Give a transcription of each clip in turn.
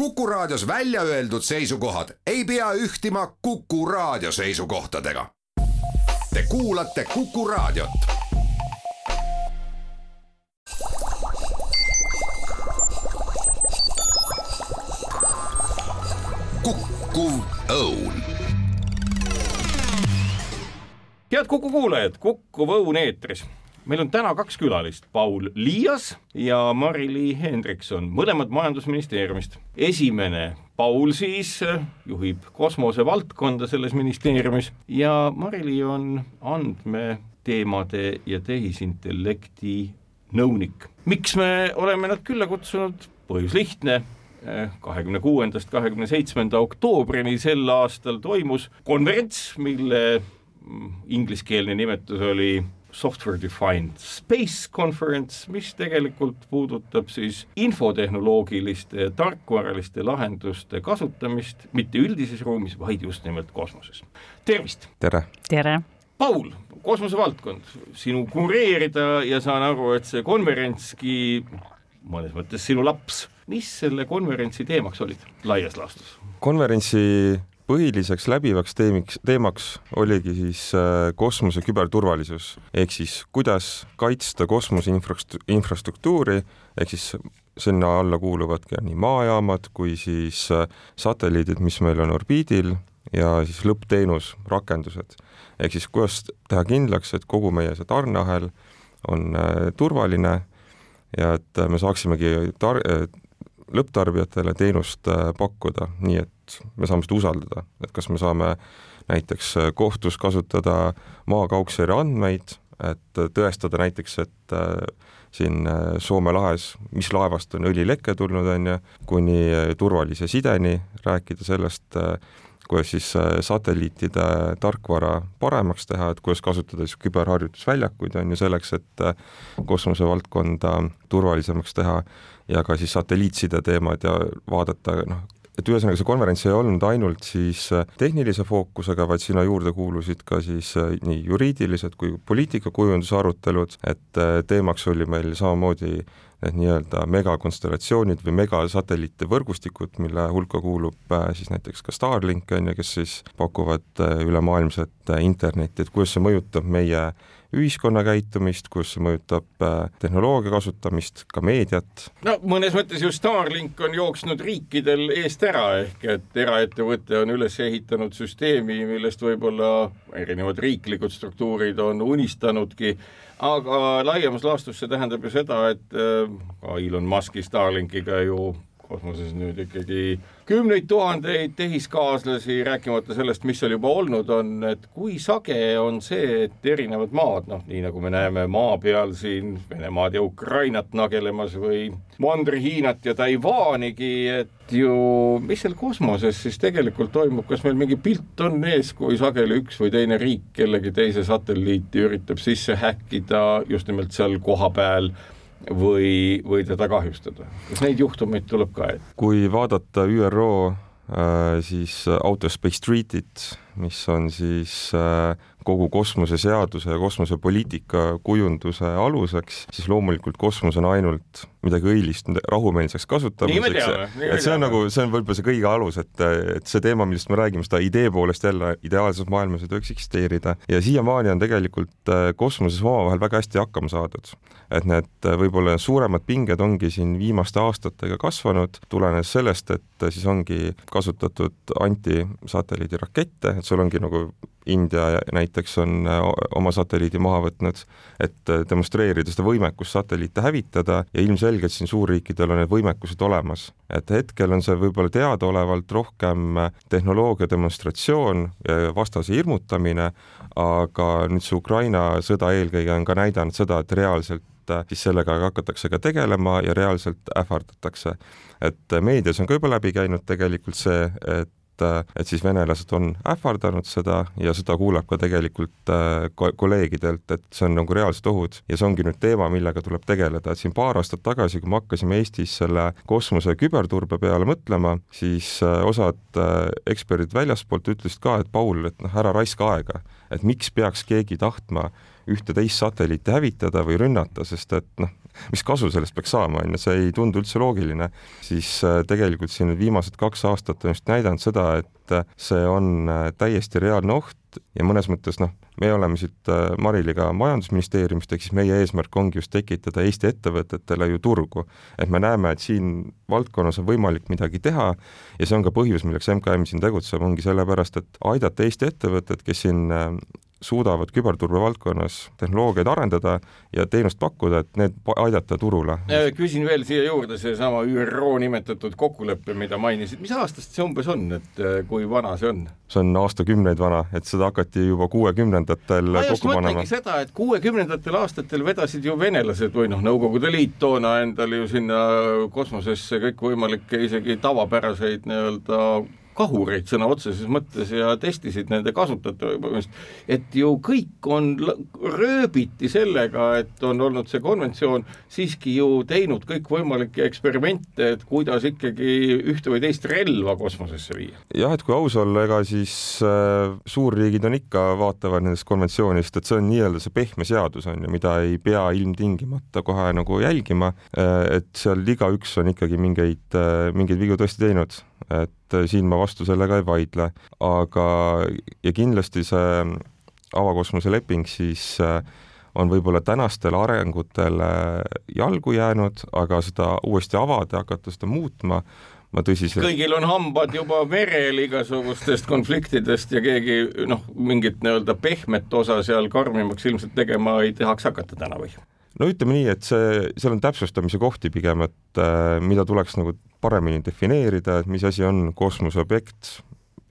Kuku Raadios välja öeldud seisukohad ei pea ühtima Kuku Raadio seisukohtadega. Te kuulate Kuku Raadiot. kukkuv õun head Kuku kuulajad, Kukkuv Õun eetris. Meil on täna kaks külalist, Paul Liias ja Mari-Lee Hendrikson, mõlemad Majandusministeeriumist. esimene, Paul siis juhib kosmosevaldkonda selles ministeeriumis ja Mari-Lee on andmeteemade ja tehisintellekti nõunik. miks me oleme nad külla kutsunud, põhjus lihtne, kahekümne kuuendast kahekümne seitsmenda oktoobrini sel aastal toimus konverents, mille ingliskeelne nimetus oli Software Defined Space Conference, mis tegelikult puudutab siis infotehnoloogiliste tarkvaraliste lahenduste kasutamist mitte üldises ruumis, vaid just nimelt kosmoses. tervist! tere! tere! Paul, kosmosevaldkond, sinu kureerida ja saan aru, et see konverentski mõnes mõttes sinu laps. mis selle konverentsi teemaks olid laias laastus? konverentsi põhiliseks läbivaks teemiks, teemaks oligi siis äh, kosmose küberturvalisus ehk siis kuidas kaitsta kosmose infrastruktuuri ehk siis sinna alla kuuluvadki nii maajaamad kui siis äh, satelliidid, mis meil on orbiidil ja siis lõppteenus, rakendused. ehk siis kuidas teha kindlaks, et kogu meie see tarneahel on äh, turvaline ja et me saaksimegi tar-, lõpptarbijatele teenust pakkuda, nii et me saame seda usaldada, et kas me saame näiteks äh, kohtus kasutada maakaugseri andmeid, et tõestada näiteks, et äh, siin äh, Soome lahes, mis laevast on õlileke tulnud, on ju, kuni turvalise sideni, rääkida sellest, kuidas siis satelliitide tarkvara paremaks teha, et kuidas kasutada siis küberharjutusväljakuid, on ju, selleks, et kosmosevaldkonda turvalisemaks teha ja ka siis satelliitside teemad ja vaadata, noh, et ühesõnaga, see konverents ei olnud ainult siis äh, tehnilise fookusega, vaid sinna juurde kuulusid ka siis äh, nii juriidilised kui poliitikakujunduse arutelud, et äh, teemaks oli meil samamoodi need nii-öelda megakonstellatsioonid või megasatelliite võrgustikud, mille hulka kuulub siis näiteks ka Starlink, on ju, kes siis pakuvad ülemaailmset internetti, et kuidas see mõjutab meie ühiskonna käitumist, kus mõjutab äh, tehnoloogia kasutamist, ka meediat. no mõnes mõttes ju Starlink on jooksnud riikidel eest ära, ehk et eraettevõte on üles ehitanud süsteemi, millest võib-olla erinevad riiklikud struktuurid on unistanudki, aga laiemas laastus see tähendab ju seda, et äh, ka Elon Musk'i Starlinkiga ju kosmoses nüüd ikkagi kümneid tuhandeid tehiskaaslasi, rääkimata sellest, mis seal juba olnud on, et kui sage on see, et erinevad maad, noh, nii nagu me näeme maa peal siin Venemaad ja Ukrainat nagelemas või Mandri-Hiinat ja Taiwanigi, et ju mis seal kosmoses siis tegelikult toimub, kas meil mingi pilt on ees, kui sageli üks või teine riik kellegi teise satelliiti üritab sisse häkkida just nimelt seal kohapeal või, või teda kahjustada. kas neid juhtumeid tuleb ka ette? kui vaadata ÜRO äh, siis Outer Space Treaty't, mis on siis äh, kogu kosmoseseaduse ja kosmosepoliitika kujunduse aluseks, siis loomulikult kosmos on ainult midagi õilist rahumeelseks kasutamiseks. et see on nagu, see on võib-olla see kõige alus, et, et see teema, millest me räägime, seda idee poolest jälle ideaalses maailmas ei tohiks eksisteerida ja siiamaani on tegelikult äh, kosmoses omavahel väga hästi hakkama saadud. et need äh, võib-olla suuremad pinged ongi siin viimaste aastatega kasvanud, tulenes sellest, et siis ongi kasutatud antisatelliidirakette, et sul ongi nagu India näiteks on äh, oma satelliidi maha võtnud, et äh, demonstreerida seda võimekust satelliite hävitada ja ilmselgelt siin suurriikidel on need võimekused olemas. et hetkel on see võib-olla teadaolevalt rohkem äh, tehnoloogia demonstratsioon vastase hirmutamine, aga nüüd see Ukraina sõda eelkõige on ka näidanud seda, et reaalselt siis sellega hakatakse ka tegelema ja reaalselt ähvardatakse. et meedias on ka juba läbi käinud tegelikult see, et et, et siis venelased on ähvardanud seda ja seda kuuleb ka tegelikult äh, kolleegidelt, et see on nagu reaalsed ohud. Ja see ongi nüüd teema, millega tuleb tegeleda, et siin paar aastat tagasi, kui me hakkasime Eestis selle kosmose küberturbe peale mõtlema, siis äh, osad äh, eksperdid väljaspoolt ütlesid ka, et Paul, et noh, ära raiska aega, et miks peaks keegi tahtma ühte teist satelliiti hävitada või rünnata, sest et noh, mis kasu sellest peaks saama, on ju, see ei tundu üldse loogiline, siis äh, tegelikult siin viimased kaks aastat on just näidanud seda, et äh, see on täiesti reaalne oht ja mõnes mõttes noh, me oleme siit Mariliga Majandusministeeriumist, ehk siis meie eesmärk ongi just tekitada Eesti ettevõtetele ju turgu. et me näeme, et siin valdkonnas on võimalik midagi teha ja see on ka põhjus, milleks MKM siin tegutseb, ongi sellepärast, et aidata Eesti ettevõtted, kes siin suudavad küberturbe valdkonnas tehnoloogiaid arendada ja teenust pakkuda, et need aidata turule. küsin veel siia juurde seesama ÜRO nimetatud kokkulepe, mida mainisid, mis aastast see umbes on, et äh, kui vana see on? see on aastakümneid vana, et seda hakati juba kuuekümnendatel kokku panema. seda, et kuuekümnendatel aastatel vedasid ju venelased või noh, Nõukogude Liit toona endale ju sinna kosmosesse kõikvõimalikke isegi tavapäraseid nii-öelda kahureid sõna otseses mõttes ja testisid nende kasutatavust, et ju kõik on rööbiti sellega, et on olnud see konventsioon siiski ju teinud kõikvõimalikke eksperimente, et kuidas ikkagi ühte või teist relva kosmosesse viia. jah, et kui aus olla, ega siis äh, suurriigid on ikka, vaatavad nendest konventsioonist, et see on nii-öelda see pehme seadus on ju, mida ei pea ilmtingimata kohe nagu jälgima, äh, et seal igaüks on ikkagi mingeid, äh, mingeid vigu tõesti teinud et äh, siin ma vastu sellega ei vaidle, aga, ja kindlasti see avakosmose leping siis äh, on võib-olla tänastele arengutele jalgu jäänud, aga seda uuesti avada ja hakata seda muutma, ma tõsiselt kõigil on hambad juba verel igasugustest konfliktidest ja keegi noh, mingit nii-öelda pehmet osa seal karmimaks ilmselt tegema ei tahaks hakata täna või? No ütleme nii, et see, seal on täpsustamise kohti pigem, et äh, mida tuleks nagu paremini defineerida, et mis asi on kosmoseobjekt,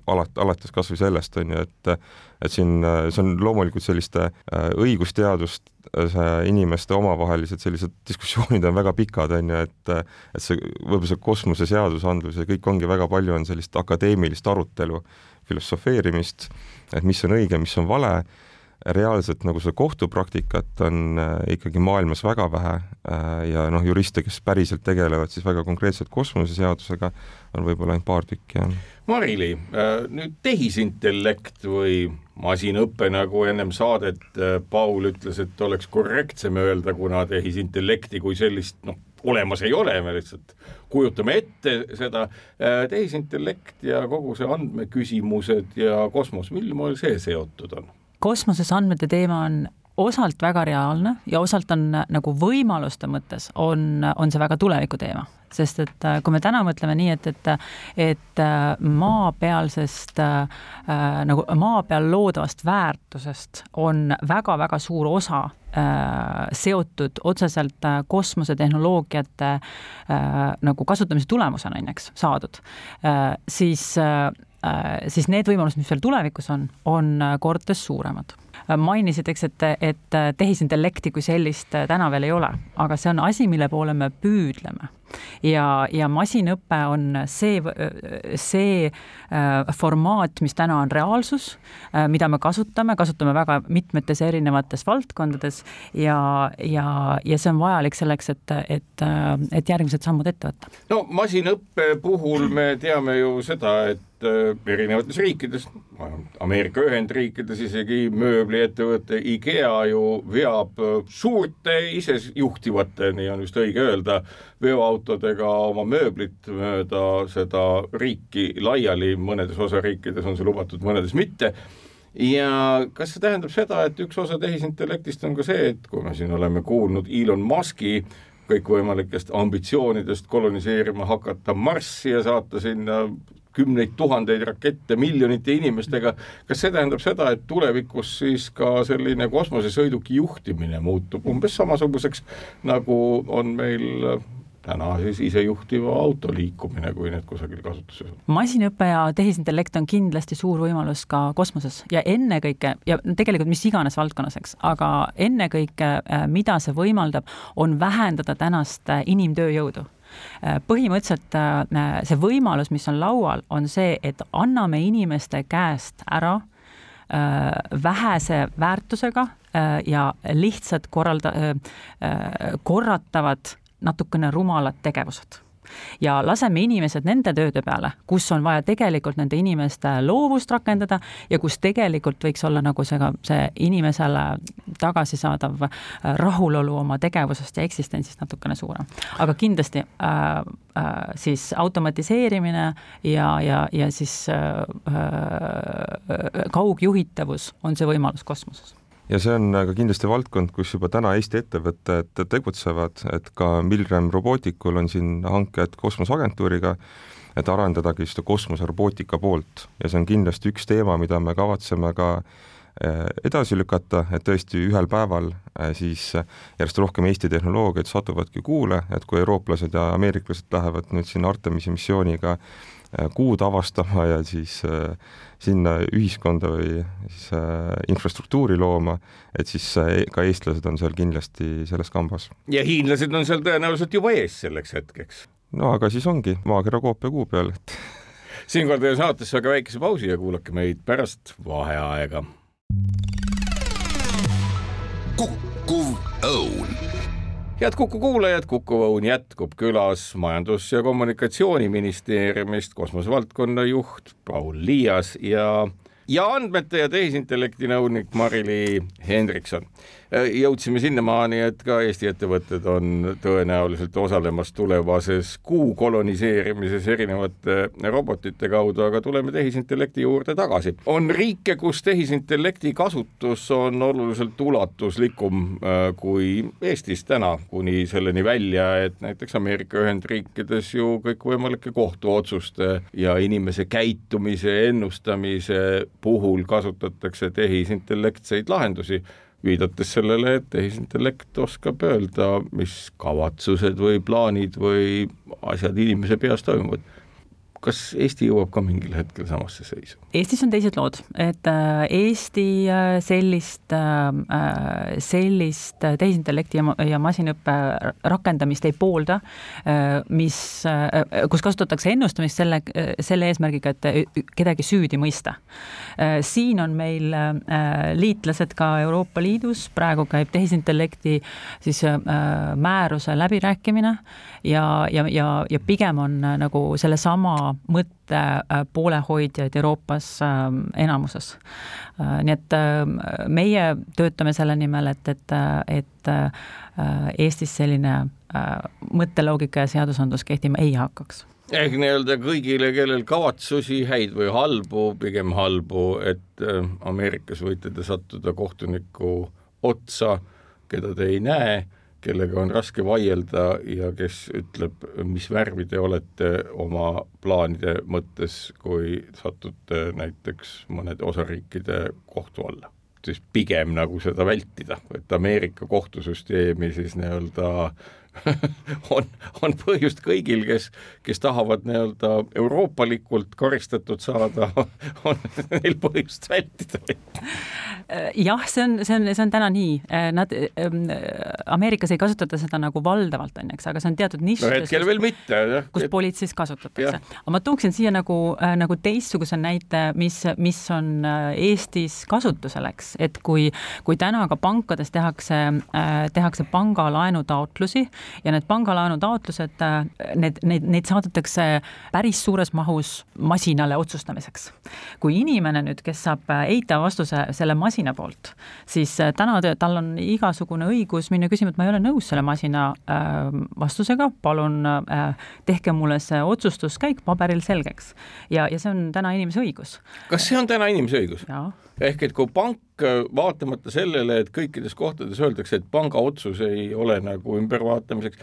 alat-, alates kas või sellest, on ju, et et siin see on loomulikult selliste äh, õigusteadust see inimeste omavahelised sellised diskussioonid on väga pikad, on ju, et et see, võib-olla see kosmoseseadusandlus ja kõik ongi väga palju on sellist akadeemilist arutelu, filosofeerimist, et mis on õige, mis on vale reaalselt nagu seda kohtupraktikat on äh, ikkagi maailmas väga vähe äh, ja noh, juriste, kes päriselt tegelevad siis väga konkreetselt kosmoseseadusega, on võib-olla ainult paar tükki, jah. Marili, äh, nüüd tehisintellekt või masinõpe, nagu ennem saadet Paul ütles, et oleks korrektsem öelda, kuna tehisintellekti kui sellist noh, olemas ei ole, me lihtsalt kujutame ette seda, tehisintellekt ja kogu see andmeküsimused ja kosmos, mil moel see seotud on? Kosmoses andmete teema on osalt väga reaalne ja osalt on nagu võimaluste mõttes on, on see väga tuleviku teema, sest et äh, kui me täna mõtleme nii, et, et, et äh, maapealsest äh, nagu maa peal loodavast väärtusest on väga-väga suur osa äh, seotud otseselt äh, kosmosetehnoloogiate äh, nagu kasutamise tulemusena, on eks, saadud äh,, siis äh, Äh, siis need võimalused, mis veel tulevikus on, on äh, kordades suuremad. Äh, mainisid, eks, et, et tehisintellekti kui sellist täna veel ei ole, aga see on asi, mille poole me püüdleme ja, ja masinõpe on see, see formaat, mis täna on reaalsus, mida me kasutame, kasutame väga mitmetes erinevates valdkondades ja, ja, ja see on vajalik selleks, et, et, et järgmised sammud ette võtta. no masinõppe puhul me teame ju seda, et Äh, erinevates riikides, Ameerika Ühendriikides isegi mööbliettevõte IKEA ju veab äh, suurte isejuhtivate, nii on vist õige öelda, veoautodega oma mööblit mööda seda riiki laiali, mõnedes osariikides on see lubatud, mõnedes mitte. Ja kas see tähendab seda, et üks osa tehisintellektist on ka see, et kui me siin oleme kuulnud Elon Musk'i kõikvõimalikest ambitsioonidest koloniseerima hakata Marssi ja saata sinna kümneid tuhandeid rakette miljonite inimestega, kas see tähendab seda, et tulevikus siis ka selline kosmosesõiduki juhtimine muutub umbes samasuguseks, nagu on meil täna siis isejuhtiva auto liikumine, kui need kusagil kasutuses on. masinõpe ja tehisintellekt on kindlasti suur võimalus ka kosmoses ja ennekõike ja tegelikult mis iganes valdkonnas, eks, aga ennekõike, äh, mida see võimaldab, on vähendada tänast äh, inimtööjõudu Äh, põhimõtteliselt see võimalus, mis on laual, on see, et anname inimeste käest ära äh, vähese väärtusega ja lihtsalt korralda, korratavad natukene rumalad tegevused ja laseme inimesed nende tööde peale, kus on vaja tegelikult nende inimeste loovust rakendada ja kus tegelikult võiks olla nagu see ka see inimesele tagasisaadav äh, rahulolu oma tegevusest ja eksistentsist natukene suurem. aga kindlasti äh, äh, siis automatiseerimine ja, ja, ja siis äh, äh, kaugjuhitavus on see võimalus kosmoses ja see on ka kindlasti valdkond, kus juba täna Eesti ettevõtted tegutsevad, et ka Milrem Roboticul on siin hanked kosmoseagentuuriga, et arendadagi seda kosmoserobootika poolt. Ja see on kindlasti üks teema, mida me kavatseme ka eh, edasi lükata, et tõesti ühel päeval eh, siis järjest rohkem Eesti tehnoloogiaid satuvadki kuule, et kui eurooplased ja ameeriklased lähevad nüüd sinna Artemisi missiooniga kuud avastama ja siis äh, sinna ühiskonda või siis äh, infrastruktuuri looma, et siis äh, ka eestlased on seal kindlasti selles kambas. ja hiinlased on seal tõenäoliselt juba ees selleks hetkeks. no aga siis ongi maakera koopia kuu peal, et siinkohal teeme saatesse väga väikese pausi ja kuulake meid pärast vaheaega. kukkuv õun head Kuku kuulajad, Kuku Õun jätkub külas Majandus- ja Kommunikatsiooniministeeriumist kosmosevaldkonna juht Paul Liias ja ja andmete ja tehisintellekti nõunik Mari-Li Hendrikson. Jõudsime sinnamaani, et ka Eesti ettevõtted on tõenäoliselt osalemas tulevases kuu koloniseerimises erinevate robotite kaudu, aga tuleme tehisintellekti juurde tagasi. on riike, kus tehisintellekti kasutus on oluliselt ulatuslikum äh, kui Eestis täna, kuni selleni välja, et näiteks Ameerika Ühendriikides ju kõikvõimalike kohtuotsuste ja inimese käitumise ennustamise puhul kasutatakse tehisintellektseid lahendusi, viidates sellele, et tehisintellekt oskab öelda, mis kavatsused või plaanid või asjad inimese peas toimuvad kas Eesti jõuab ka mingil hetkel samasse seisu? Eestis on teised lood, et äh, Eesti äh, sellist, äh, sellist tehisintellekti ja masinaõppe rakendamist ei poolda, mis, kus kasutatakse ennustamist selle, selle eesmärgiga, et kedagi süüdi mõista. siin on meil liitlased ka Euroopa Liidus, praegu käib tehisintellekti siis määruse läbirääkimine ja, ja, ja, ja pigem on nagu sellesama mõtte äh, poolehoidjaid Euroopas ähm, enamuses. Äh, nii et meie töötame selle nimel, et, et, et äh, Eestis selline mõtteloogika ja seadusandlus kehtima ei hakkaks ehk nii-öelda kõigile, kellel kavatsusi, häid või halbu, pigem halbu, et Ameerikas võite te sattuda kohtuniku otsa, keda te ei näe kellega on raske vaielda ja kes ütleb, mis värvi te olete oma plaanide mõttes, kui satute näiteks mõnede osariikide kohtu alla. siis pigem nagu seda vältida, et Ameerika kohtusüsteemi siis nii-öelda on, on põhjust kõigil, kes, kes tahavad nii-öelda euroopalikult karistatud saada, on neil põhjust vältida. jah, see on, see on, see on täna nii, nad ähm,, Ameerikas ei kasutata seda nagu valdavalt, on ju, eks, aga see on teatud nišides no hetkel veel mitte, jah. kus politseis kasutatakse. aga ma tooksin siia nagu äh,, nagu teistsuguse näite, mis, mis on äh, Eestis kasutusel, eks, et kui, kui täna ka pankades tehakse äh,, tehakse pangalaenutaotlusi ja need pangalaenu taotlused, äh, need, neid, neid saadetakse päris suures mahus masinale otsustamiseks. kui inimene nüüd, kes saab äh, eitava vastuse selle masina poolt, siis äh, täna tal on igasugune õigus minna küsima, et ma ei ole nõus selle masina vastusega, palun tehke mulle see otsustuskäik paberil selgeks. ja, ja see on täna inimese õigus. kas see on täna inimese õigus? Ehk et kui pank vaatamata sellele, et kõikides kohtades öeldakse, et panga otsus ei ole nagu ümbervaatamiseks,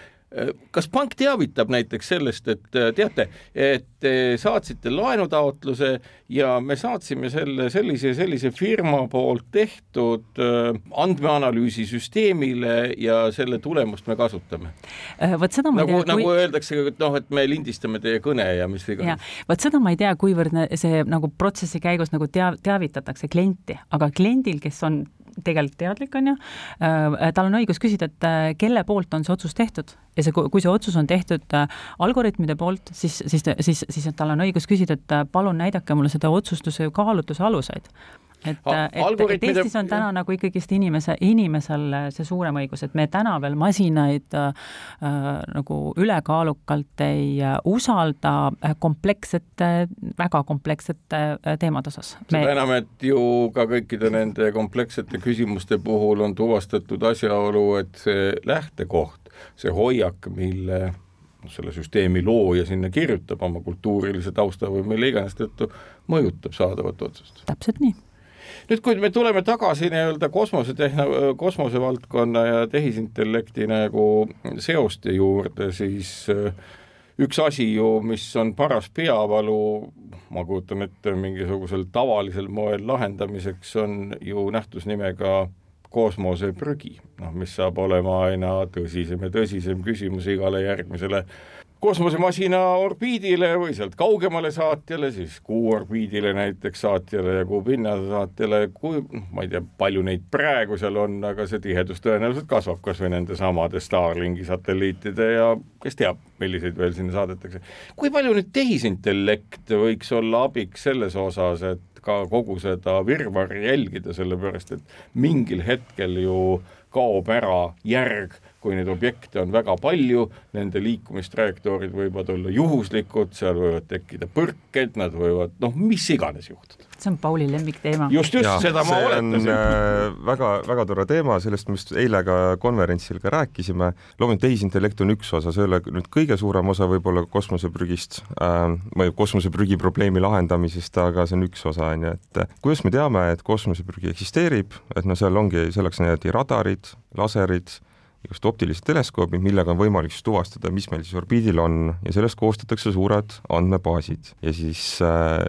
kas pank teavitab näiteks sellest, et teate, et te saatsite laenutaotluse ja me saatsime selle sellise sellise firma poolt tehtud äh, andmeanalüüsi süsteemile ja selle tulemust me kasutame? Äh, vot seda ma nagu, ei tea. nagu kui... öeldakse, et noh, et me lindistame teie kõne ja mis iganes. vot seda ma ei tea, kuivõrd see nagu protsessi käigus nagu tea-, teavitatakse klienti, aga kliendil, kes on tegelikult teadlik, on ju, äh, tal on õigus küsida, et äh, kelle poolt on see otsus tehtud. Ja see, kui see otsus on tehtud äh, algoritmide poolt, siis, siis, siis, siis tal on õigus küsida, et palun näidake mulle seda otsustuse kaalutluse aluseid et, et, et Eestis on täna nagu ikkagist inimese, inimesel see suurem õigus, et me täna veel masinaid äh, nagu ülekaalukalt ei äh, usalda äh, komplekssete, väga komplekssete äh, teemade osas. seda me... enam, et ju ka kõikide nende komplekssete küsimuste puhul on tuvastatud asjaolu, et see lähtekoht, see hoiak, mille selle süsteemi looja sinna kirjutab oma kultuurilise tausta või mille iganes tõttu, mõjutab saadavat otsust. täpselt nii nüüd, kui me tuleme tagasi nii-öelda kosmosetehno-, kosmosevaldkonna ja tehisintellekti nagu seoste juurde, siis äh, üks asi ju, mis on paras peavalu, ma kujutan ette, mingisugusel tavalisel moel lahendamiseks, on ju nähtus nimega kosmoseprügi, noh, mis saab olema aina tõsisem ja tõsisem küsimus igale järgmisele kosmosemasina orbiidile või sealt kaugemale saatjale, siis Kuu orbiidile näiteks saatjale ja Kuu pinnase saatjale, kui noh, ma ei tea, palju neid praegu seal on, aga see tihedus tõenäoliselt kasvab kas või nende samade Starlinki satelliitide ja kes teab, milliseid veel sinna saadetakse. kui palju nüüd tehisintellekt võiks olla abiks selles osas, et ka kogu seda virvarri jälgida, sellepärast et mingil hetkel ju kaob ära järg kui neid objekte on väga palju, nende liikumistrajektoorid võivad olla juhuslikud, seal võivad tekkida põrked, nad võivad noh, mis iganes juhtuda. see on Pauli lemmikteema. just, just, seda ma oletasin äh,. väga, väga tore teema, sellest me just eile ka konverentsil ka rääkisime. loomulikult tehisintellekt on üks osa, see ei ole nüüd kõige suurem osa võib-olla kosmoseprügist äh, või kosmoseprügi probleemi lahendamisest, aga see on üks osa, on ju, et kuidas me teame, et kosmoseprügi eksisteerib, et no seal ongi, selleks näidati radarid, laserid igast optilised teleskoobid, millega on võimalik siis tuvastada, mis meil siis orbiidil on. Ja sellest koostatakse suured andmebaasid. Ja siis äh,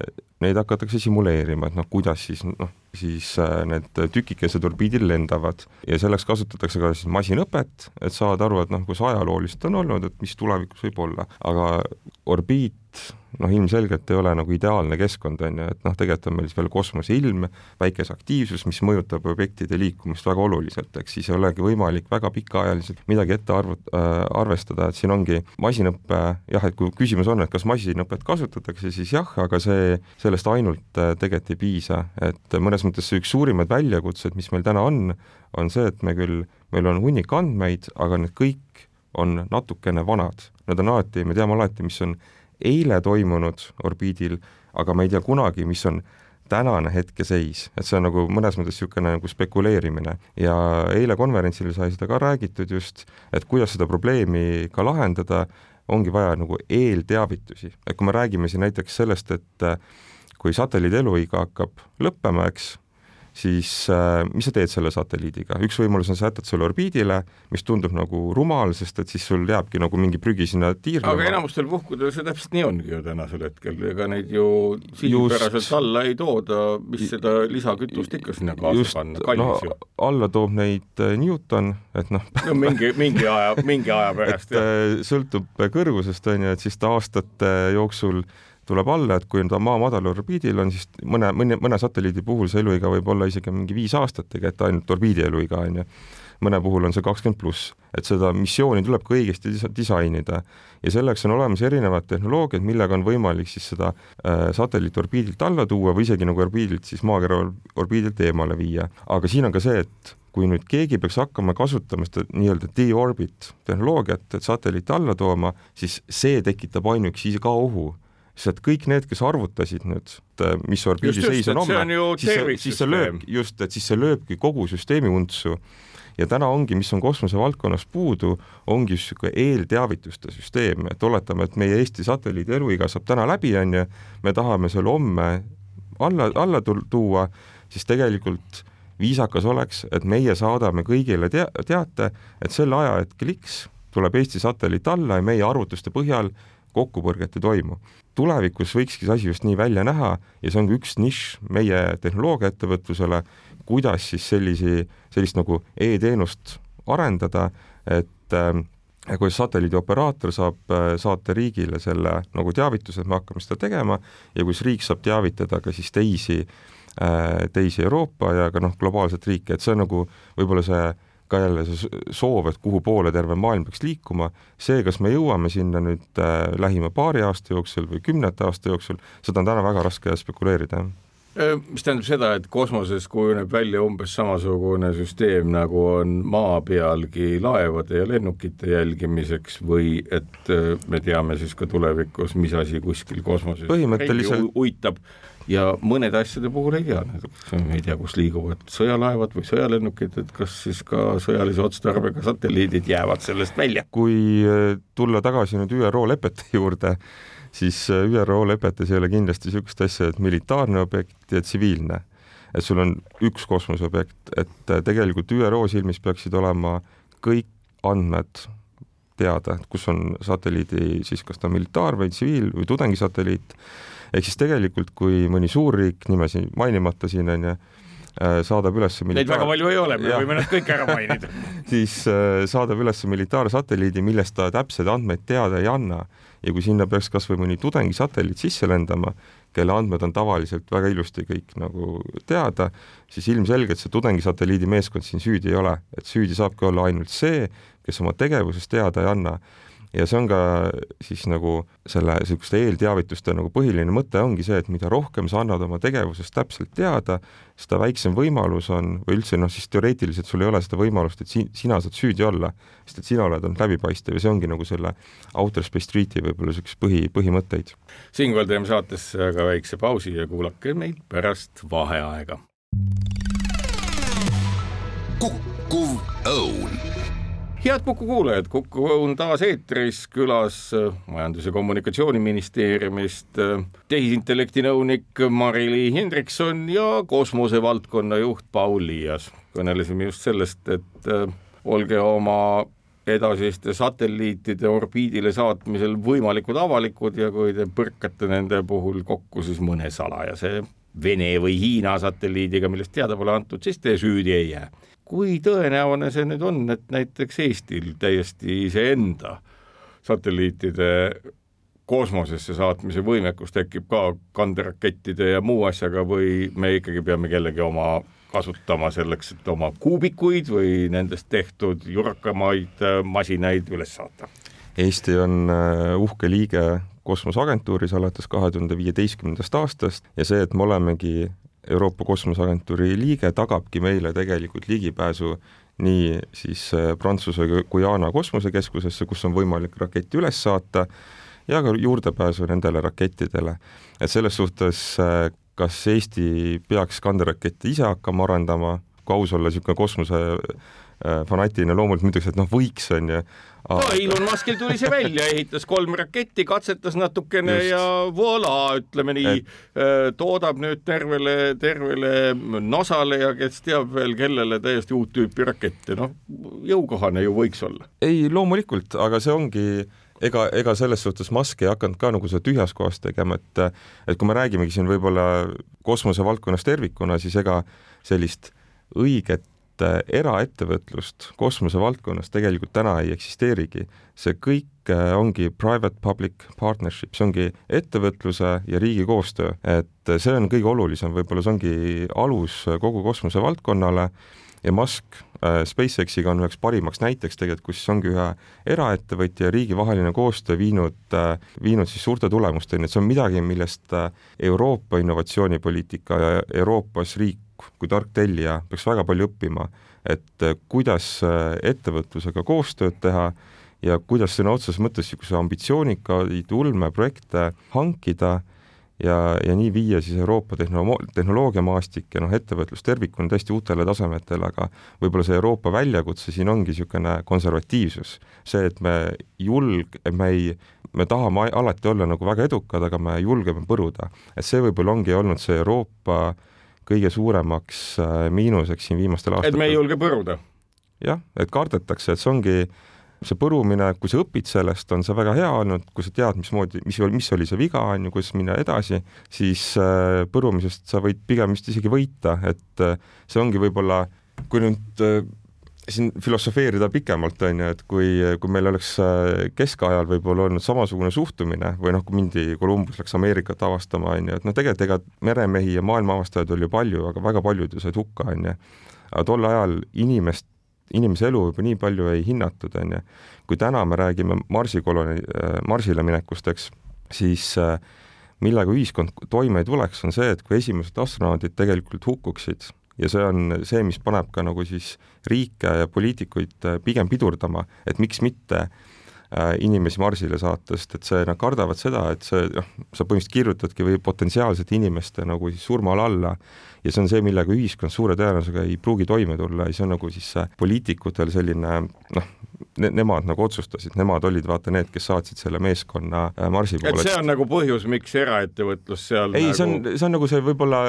neid hakatakse simuleerima, et noh, kuidas siis noh, siis äh, need tükikesed orbiidil lendavad. Ja selleks kasutatakse ka siis masinõpet, et saada aru, et noh, kus ajalooliselt on olnud, et mis tulevikus võib olla, aga orbiit noh, ilmselgelt ei ole nagu ideaalne keskkond, on ju, et noh, tegelikult on meil siis veel kosmoseilm, päikese aktiivsus, mis mõjutab objektide liikumist väga oluliselt, eks siis ei olegi võimalik väga pikaajaliselt midagi ette arvu- äh,, arvestada, et siin ongi masinõppe jah, et kui küsimus on, et kas masinõpet kasutatakse, siis jah, aga see, sellest ainult äh, tegelikult ei piisa, et mõnes mõttes see üks suurimaid väljakutseid, mis meil täna on, on see, et me küll, meil on hunnik andmeid, aga need kõik on natukene vanad. Nad on alati, me teame alati, mis on eile toimunud orbiidil, aga me ei tea kunagi, mis on tänane hetkeseis, et see on nagu mõnes mõttes niisugune nagu spekuleerimine. Ja eile konverentsil sai seda ka räägitud just, et kuidas seda probleemi ka lahendada, ongi vaja nagu eelteavitusi, et kui me räägime siin näiteks sellest, et kui satelliidi eluiga hakkab lõppema, eks, siis äh, mis sa teed selle satelliidiga, üks võimalus on sa jätad selle orbiidile, mis tundub nagu rumal, sest et siis sul jääbki nagu mingi prügi sinna tiirlema. aga enamustel puhkudel see täpselt nii ongi ju tänasel hetkel, ega neid ju sihipäraselt alla ei tooda, mis seda lisakütust ikka sinna kaasa just, panna, kallis no, ju. alla toob neid äh, Newton, et noh no mingi, mingi aja, mingi aja pärast. et äh, sõltub kõrgusest, on ju, et siis ta aastate jooksul tuleb alla, et kui ta maa madalal orbiidil on, siis mõne, mõne, mõne satelliidi puhul see eluiga võib olla isegi mingi viis aastat tegelikult ainult orbiidi eluiga, on ju. mõne puhul on see kakskümmend pluss, et seda missiooni tuleb ka õigesti disainida ja selleks on olemas erinevad tehnoloogiad, millega on võimalik siis seda äh, satelliiti orbiidilt alla tuua või isegi nagu orbiidilt siis maakera orbiidilt eemale viia. aga siin on ka see, et kui nüüd keegi peaks hakkama kasutama seda nii-öelda de-orbit tehnoloogiat, et satelliiti alla tooma, siis see tekitab ainuüksi ka ohu sest et kõik need, kes arvutasid nüüd, mis orbiidi seis on homme, siis, siis see lööb, just, et siis see lööbki kogu süsteemi untsu. Ja täna ongi, mis on kosmosevaldkonnas puudu, ongi niisugune eelteavituste süsteem, et oletame, et meie Eesti satelliidi eluiga saab täna läbi, on ju, me tahame selle homme alla, alla tuua, siis tegelikult viisakas oleks, et meie saadame kõigile tea-, teate, et selle ajahetkel X tuleb Eesti satelliit alla ja meie arvutuste põhjal kokkupõrget ei toimu. Tulevikus võikski see asi just nii välja näha ja see on ka üks nišš meie tehnoloogiaettevõtlusele, kuidas siis sellisi, sellist nagu e-teenust arendada, et äh, kuidas satelliidioperaator saab äh, saata riigile selle nagu teavituse, et me hakkame seda tegema ja kuidas riik saab teavitada ka siis teisi äh,, teisi Euroopa ja ka noh, globaalset riiki, et see on nagu võib-olla see ka jälle see soov, et kuhu poole terve maailm peaks liikuma, see, kas me jõuame sinna nüüd äh, lähima paari aasta jooksul või kümnete aasta jooksul, seda on täna väga raske spekuleerida mis tähendab seda, et kosmoses kujuneb välja umbes samasugune süsteem, nagu on maa pealgi laevade ja lennukite jälgimiseks või et me teame siis ka tulevikus, mis asi kuskil kosmoses põhimõtteliselt uitab ja mõnede asjade puhul ei tea, ei tea, kus liiguvad sõjalaevad või sõjalennukid, et kas siis ka sõjalise otstarbega satelliidid jäävad sellest välja? kui tulla tagasi nüüd ÜRO lepete juurde, siis äh, ÜRO lepetes ei ole kindlasti niisugust asja, et militaarne objekt ja tsiviilne. et sul on üks kosmoseobjekt, et äh, tegelikult ÜRO silmis peaksid olema kõik andmed teada, kus on satelliidi siis kas ta militaar või tsiviil või tudengisatelliit, ehk siis tegelikult, kui mõni suurriik, nimesi mainimata siin on ju, äh, saadab üles militaar... Neid väga palju ei ole, me võime nad kõik ära mainida. Siis saadab üles militaarsatelliidi, millest ta täpseid andmeid teada ei anna. Ja kui sinna peaks kas või mõni tudengisatelliit sisse lendama, kelle andmed on tavaliselt väga ilusti kõik nagu teada, siis ilmselgelt see tudengisatelliidi meeskond siin süüdi ei ole, et süüdi saabki olla ainult see, kes oma tegevusest teada ei anna ja see on ka siis nagu selle niisuguste eelteavituste nagu põhiline mõte ongi see, et mida rohkem sa annad oma tegevusest täpselt teada, seda väiksem võimalus on või üldse noh, siis teoreetiliselt sul ei ole seda võimalust, et si-, sina saad süüdi olla, sest et sina oled olnud läbipaistev ja see ongi nagu selle Outer Space Treaty võib-olla niisuguse põhi, põhimõtteid. siinkohal teeme saatesse aga väikse pausi ja kuulake meid pärast vaheaega. kukkuv õun head Kuku kuulajad, Kuku on taas eetris, külas äh, Majandus- ja Kommunikatsiooniministeeriumist äh, tehisintellekti nõunik Mari-Li Hendrikson ja kosmosevaldkonna juht Paul Liias. kõnelesime just sellest, et äh, olge oma edasiste satelliitide orbiidile saatmisel võimalikud avalikud ja kui te põrkate nende puhul kokku siis mõne salajase Vene või Hiina satelliidiga, millest teada pole antud, siis te süüdi ei jää kui tõenäoline see nüüd on, et näiteks Eestil täiesti iseenda satelliitide kosmosesse saatmise võimekus tekib ka kanderakettide ja muu asjaga või me ikkagi peame kellegi oma kasutama selleks, et oma kuubikuid või nendest tehtud jurakamaid äh, masinaid üles saata? Eesti on äh, uhke liige kosmoseagentuuris alates kahe tuhande viieteistkümnendast aastast ja see, et me olemegi Euroopa Kosmoseagentuuri liige tagabki meile tegelikult ligipääsu nii siis äh, Prantsuse Guyana kosmosekeskusesse, kus on võimalik rakett üles saata, ja ka juurdepääsu nendele rakettidele. et selles suhtes, äh, kas Eesti peaks kanderakette ise hakkama arendama, kui aus olla, niisugune kosmose äh, fanatiline loomulikult ütleks, et noh, võiks, on ju, no Elon Muskil tuli see välja, ehitas kolm raketti, katsetas natukene Just. ja voilà, ütleme nii et..., äh, toodab nüüd tervele, tervele NASA-le ja kes teab veel kellele täiesti uut tüüpi rakette, noh, jõukohane ju võiks olla. ei, loomulikult, aga see ongi ega, ega selles suhtes Musk ei hakanud ka nagu seda tühjas kohas tegema, et et kui me räägimegi siin võib-olla kosmosevaldkonnas tervikuna, siis ega sellist õiget et eraettevõtlust kosmosevaldkonnas tegelikult täna ei eksisteerigi. see kõik äh, ongi private-public partnership, see ongi ettevõtluse ja riigi koostöö, et see on kõige olulisem, võib-olla see ongi alus kogu kosmosevaldkonnale ja Musk äh, SpaceXiga on üheks parimaks näiteks tegelikult, kus ongi ühe eraettevõtja ja riigi vaheline koostöö viinud, äh, viinud siis suurte tulemusteni, et see on midagi, millest Euroopa innovatsioonipoliitika ja Euroopas riik kui tark tellija peaks väga palju õppima, et äh, kuidas äh, ettevõtlusega koostööd teha ja kuidas sõna otseses mõttes niisuguse ambitsioonikaid ulmeprojekte hankida ja, ja nii viia siis Euroopa tehnolo-, tehnoloogiamaastik ja noh, ettevõtlus tervikuna täiesti uutele tasemetele, aga võib-olla see Euroopa väljakutse siin ongi niisugune konservatiivsus. see, et me julg-, me ei, me tahame alati olla nagu väga edukad, aga me julgeme põruda. et see võib-olla ongi olnud see Euroopa äh, kõige suuremaks äh, miinuseks siin viimastel aastatel. et me ei julge põruda? jah, et kardetakse, et see ongi see põrumine, kui sa õpid sellest, on see väga hea olnud, kui sa tead, mismoodi, mis, mis oli see viga, on ju, kuidas minna edasi, siis äh, põrumisest sa võid pigem vist isegi võita, et äh, see ongi võib-olla, kui nüüd siin filosofeerida pikemalt, on ju, et kui, kui meil oleks äh, keskajal võib-olla olnud samasugune suhtumine või noh, kui mindi, Columbus läks Ameerikat avastama, on ju, et noh, tegelikult ega meremehi ja maailma avastajaid oli ju palju, aga väga paljud ju said hukka, on ju. aga tol ajal inimest, inimese elu juba nii palju ei hinnatud, on ju. kui täna me räägime Marsi koloni, äh, Marsile minekust, eks, siis äh, millega ühiskond toime ei tuleks, on see, et kui esimesed astronaudid tegelikult hukkuksid ja see on see, mis paneb ka nagu siis riike ja poliitikuid äh, pigem pidurdama, et miks mitte äh, inimesi Marsile saata, sest et see, nad kardavad seda, et see noh, sa põhimõtteliselt kirjutadki või potentsiaalsete inimeste nagu siis surmale alla ja see on see, millega ühiskond suure tõenäosusega ei pruugi toime tulla ja see on nagu siis poliitikutel selline noh, ne-, nemad nagu otsustasid, nemad olid vaata need, kes saatsid selle meeskonna äh, Marsi poole. et see on nagu põhjus, miks eraettevõtlus seal ei nagu..., see on, see on nagu see võib-olla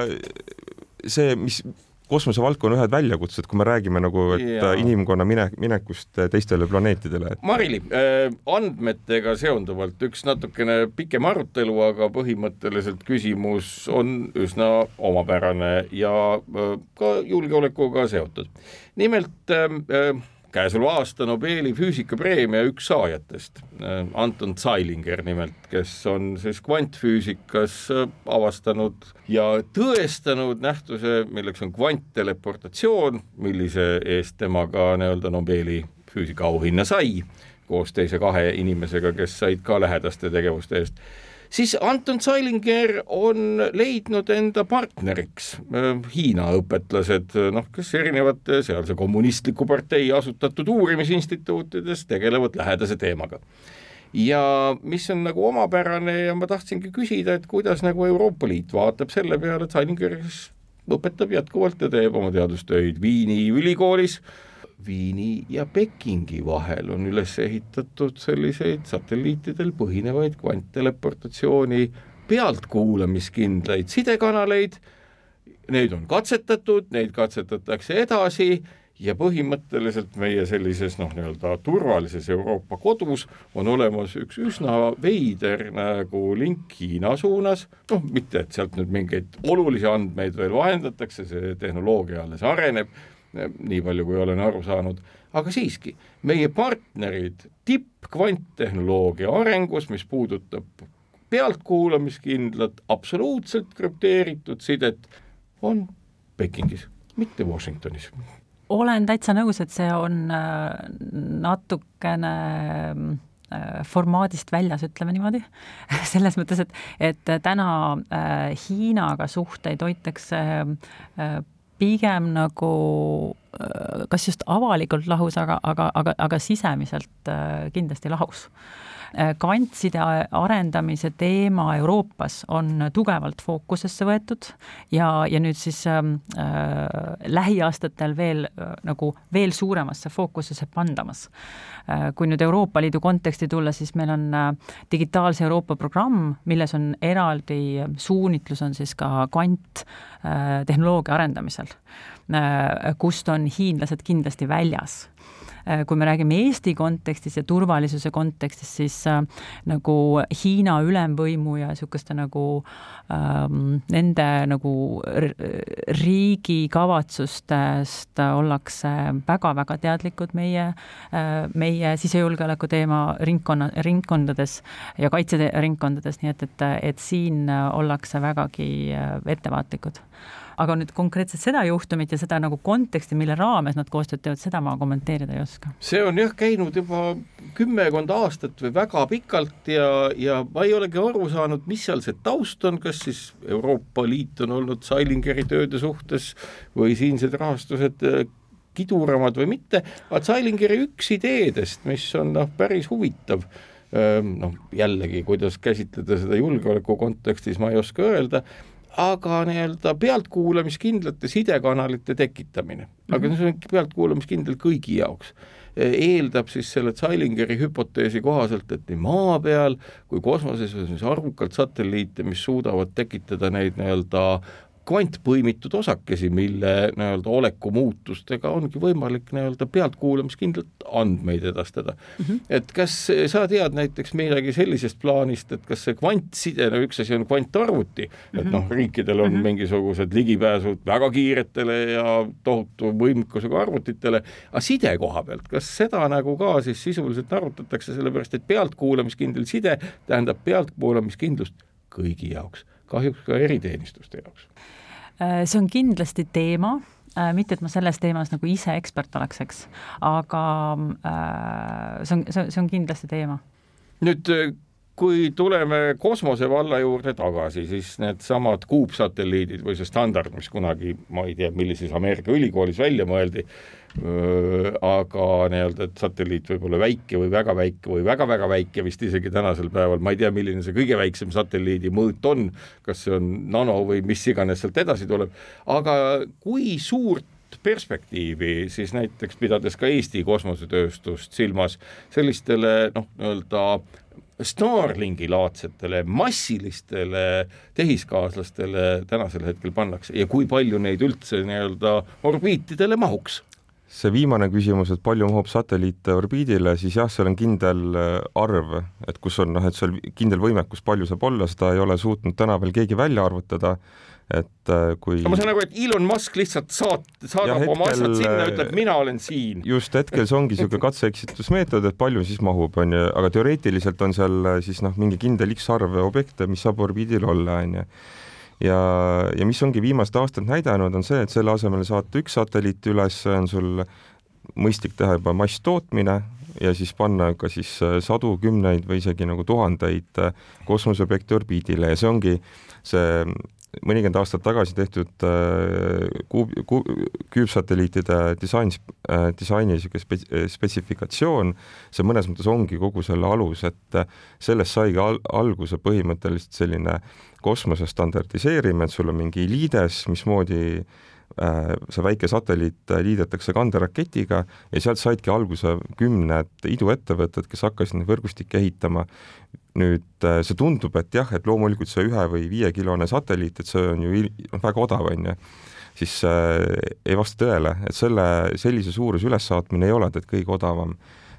see, mis kosmosevaldkonna ühed väljakutsed, kui me räägime nagu, et ja. inimkonna mine, minekust teistele planeetidele. Marili äh,, andmetega seonduvalt üks natukene pikem arutelu, aga põhimõtteliselt küsimus on üsna omapärane ja äh, ka julgeolekuga seotud. nimelt äh, äh käesoleva aasta Nobeli füüsikapreemia üks saajatest, äh, Anton Zeilinger nimelt, kes on siis kvantfüüsikas äh, avastanud ja tõestanud nähtuse, milleks on kvantteleportatsioon, millise eest tema ka nii-öelda Nobeli füüsikaauhinna sai, koos teise kahe inimesega, kes said ka lähedaste tegevuste eest siis Anton Zeilinger on leidnud enda partneriks. Äh, Hiina õpetlased, noh, kes erinevate sealse kommunistliku partei asutatud uurimisinstituutides tegelevad lähedase teemaga. Ja mis on nagu omapärane ja ma tahtsingi küsida, et kuidas nagu Euroopa Liit vaatab selle peale, et Zeilinger õpetab jätkuvalt ja teeb oma teadustöid Viini ülikoolis Viini ja Pekingi vahel on üles ehitatud selliseid satelliitidel põhinevaid kvantteleportatsiooni pealtkuulamiskindlaid sidekanaleid, neid on katsetatud, neid katsetatakse edasi ja põhimõtteliselt meie sellises noh, nii-öelda turvalises Euroopa kodus on olemas üks üsna veider nagu link Hiina suunas, noh, mitte et sealt nüüd mingeid olulisi andmeid veel vahendatakse, see tehnoloogia alles areneb nii palju, kui olen aru saanud, aga siiski, meie partnerid tippkvanttehnoloogia arengus, mis puudutab pealtkuulamiskindlat, absoluutselt krüpteeritud sidet, on Pekingis, mitte Washingtonis. olen täitsa nõus, et see on äh, natukene äh, formaadist väljas, ütleme niimoodi selles mõttes, et, et täna äh, Hiinaga suhteid hoitakse pigem nagu äh, kas just avalikult lahus, aga, aga, aga, aga sisemiselt äh, kindlasti lahus Äh, kvantside arendamise teema Euroopas on tugevalt fookusesse võetud ja, ja nüüd siis ähm, äh, lähiaastatel veel äh, nagu veel suuremasse fookusesse pandamas äh,. kui nüüd Euroopa Liidu konteksti tulla, siis meil on digitaalse Euroopa programm, milles on eraldi suunitlus on siis ka kvanttehnoloogia arendamisel kust on hiinlased kindlasti väljas kui me räägime Eesti kontekstis ja turvalisuse kontekstis, siis äh, nagu Hiina ülemvõimu ja niisuguste nagu ähm, nende nagu riigi kavatsustest ollakse väga-väga teadlikud meie äh,, meie sisejulgeoleku teema ringkonna, ringkondades ja kaitseringkondades, nii et, et, et siin ollakse vägagi äh, ettevaatlikud aga nüüd konkreetselt seda juhtumit ja seda nagu konteksti, mille raames nad koostööd teevad, seda ma kommenteerida ei oska. see on jah käinud juba kümmekond aastat või väga pikalt ja, ja ma ei olegi aru saanud, mis seal see taust on, kas siis Euroopa Liit on olnud Seilingeri tööde suhtes või siinsed rahastused äh, kiduramad või mitte, aga Seilingeri üks ideedest, mis on noh, päris huvitav, noh jällegi, kuidas käsitleda seda julgeoleku kontekstis, ma ei oska öelda, aga nii-öelda pealtkuulamiskindlate sidekanalite tekitamine, aga mhm. see on pealtkuulamiskindel kõigi jaoks eeldab siis selle Zeilingeri hüpoteesi kohaselt, et nii maa peal kui kosmoses on siis arvukalt satelliite, mis suudavad tekitada neid nii-öelda kvantpõimitud osakesi, mille nii-öelda oleku muutustega ongi võimalik nii-öelda pealtkuulamiskindlalt andmeid edastada mm. -hmm. et kas sa tead näiteks midagi sellisest plaanist, et kas see kvantside, no üks asi on kvantarvuti mm, -hmm. et mhm. noh, riikidel on mm -hmm. mingisugused ligipääsud väga kiiretele ja tohutu võimekusega arvutitele, aga side koha pealt, kas seda nagu ka siis sisuliselt arutatakse, sellepärast et pealtkuulamiskindel side tähendab pealtkuulamiskindlust kõigi jaoks, kahjuks ka eriteenistuste jaoks Äh, see on kindlasti teema, äh, mitte et ma selles teemas nagu ise ekspert oleks, eks, aga äh, see on, see, see on kindlasti teema. nüüd kui tuleme kosmosevalla juurde tagasi, siis needsamad kuupsatelliidid või see standard, mis kunagi, ma ei tea, millises Ameerika ülikoolis välja mõeldi, aga nii-öelda, et satelliit võib olla väike või väga väike või väga-väga väike vist isegi tänasel päeval, ma ei tea, milline see kõige väiksem satelliidi mõõt on, kas see on nano või mis iganes sealt edasi tuleb, aga kui suurt perspektiivi siis näiteks pidades ka Eesti kosmosetööstust silmas sellistele noh, nii-öelda Starlingi laadsetele massilistele tehiskaaslastele tänasel hetkel pannakse ja kui palju neid üldse nii-öelda orbiitidele mahuks? see viimane küsimus, et palju mahub satelliite orbiidile, siis jah, seal on kindel äh, arv, et kus on noh, et seal kindel võimekus, palju saab olla, seda ei ole suutnud täna veel keegi välja arvutada et äh, kui ma saan aru, et Elon Musk lihtsalt saat-, saadab hetkel, oma asjad sinna, äh, ütleb, mina olen siin. just, hetkel see ongi niisugune katse-eksitusmeetod, et palju siis mahub, on ju, aga teoreetiliselt on seal äh, siis noh, mingi kindel X arv objekte, mis saab orbiidil olla, on ju. ja, ja mis ongi viimased aastad näidanud, on see, et selle asemel saata üks satelliit üles, on sul mõistlik teha juba masstootmine ja siis panna ka siis sadu, kümneid või isegi nagu tuhandeid kosmoseobjekte orbiidile ja see ongi see mõnikümmend aastat tagasi tehtud äh, kuub, kuub, küüpsatelliitide disain äh,, disaini niisugune spets-, spetsifikatsioon, see mõnes mõttes ongi kogu selle alus, et äh, sellest saigi al-, alguse põhimõtteliselt selline kosmose standardiseerimine, et sul on mingi liides, mismoodi äh, see väike satelliit liidetakse kanderaketiga ja sealt saidki alguse kümned iduettevõtted, kes hakkasid neid võrgustikke ehitama. Nüüd äh, see tundub, et jah, et loomulikult see ühe või viiekilone satelliit, et see on ju noh, väga odav, on ju, siis äh, ei vasta tõele, et selle, sellise suuruse ülessaatmine ei ole tead kõige odavam,